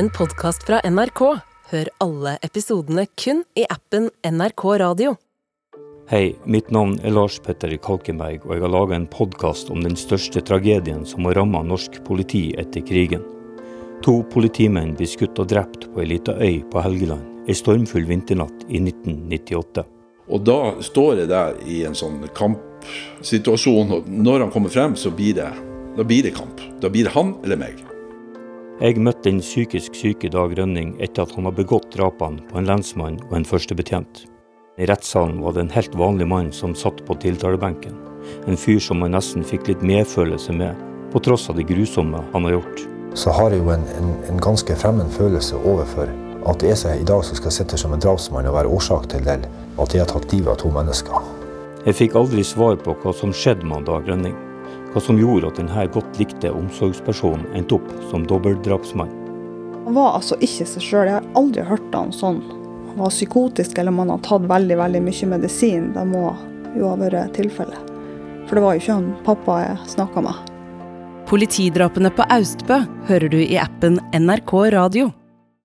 en podkast fra NRK. Hør alle episodene kun i appen NRK Radio. Hei, mitt navn er Lars Petter Kalkenberg, og jeg har laga en podkast om den største tragedien som har ramma norsk politi etter krigen. To politimenn blir skutt og drept på ei lita øy på Helgeland ei stormfull vinternatt i 1998. Og da står jeg der i en sånn kampsituasjon, og når han kommer frem, så blir det, da blir det kamp. Da blir det han eller meg. Jeg møtte den psykisk syke Dag Rønning etter at han har begått drapene på en lensmann og en førstebetjent. I rettssalen var det en helt vanlig mann som satt på tiltalebenken. En fyr som man nesten fikk litt medfølelse med, på tross av det grusomme han har gjort. Så har jeg jo en, en, en ganske fremmed følelse overfor at det er seg i dag som skal sitte som en drapsmann og være årsak til det, at jeg har tatt livet av to mennesker. Jeg fikk aldri svar på hva som skjedde med Dag Rønning. Hva som gjorde at denne godt likte omsorgspersonen endte opp som dobbeltdrapsmann. Han var altså ikke seg sjøl. Jeg har aldri hørt han sånn. Han var psykotisk eller om han har tatt veldig veldig mye medisin. Det må jo ha vært tilfellet. For det var jo ikke han pappa jeg snakka med. Politidrapene på Austbø hører du i appen NRK Radio.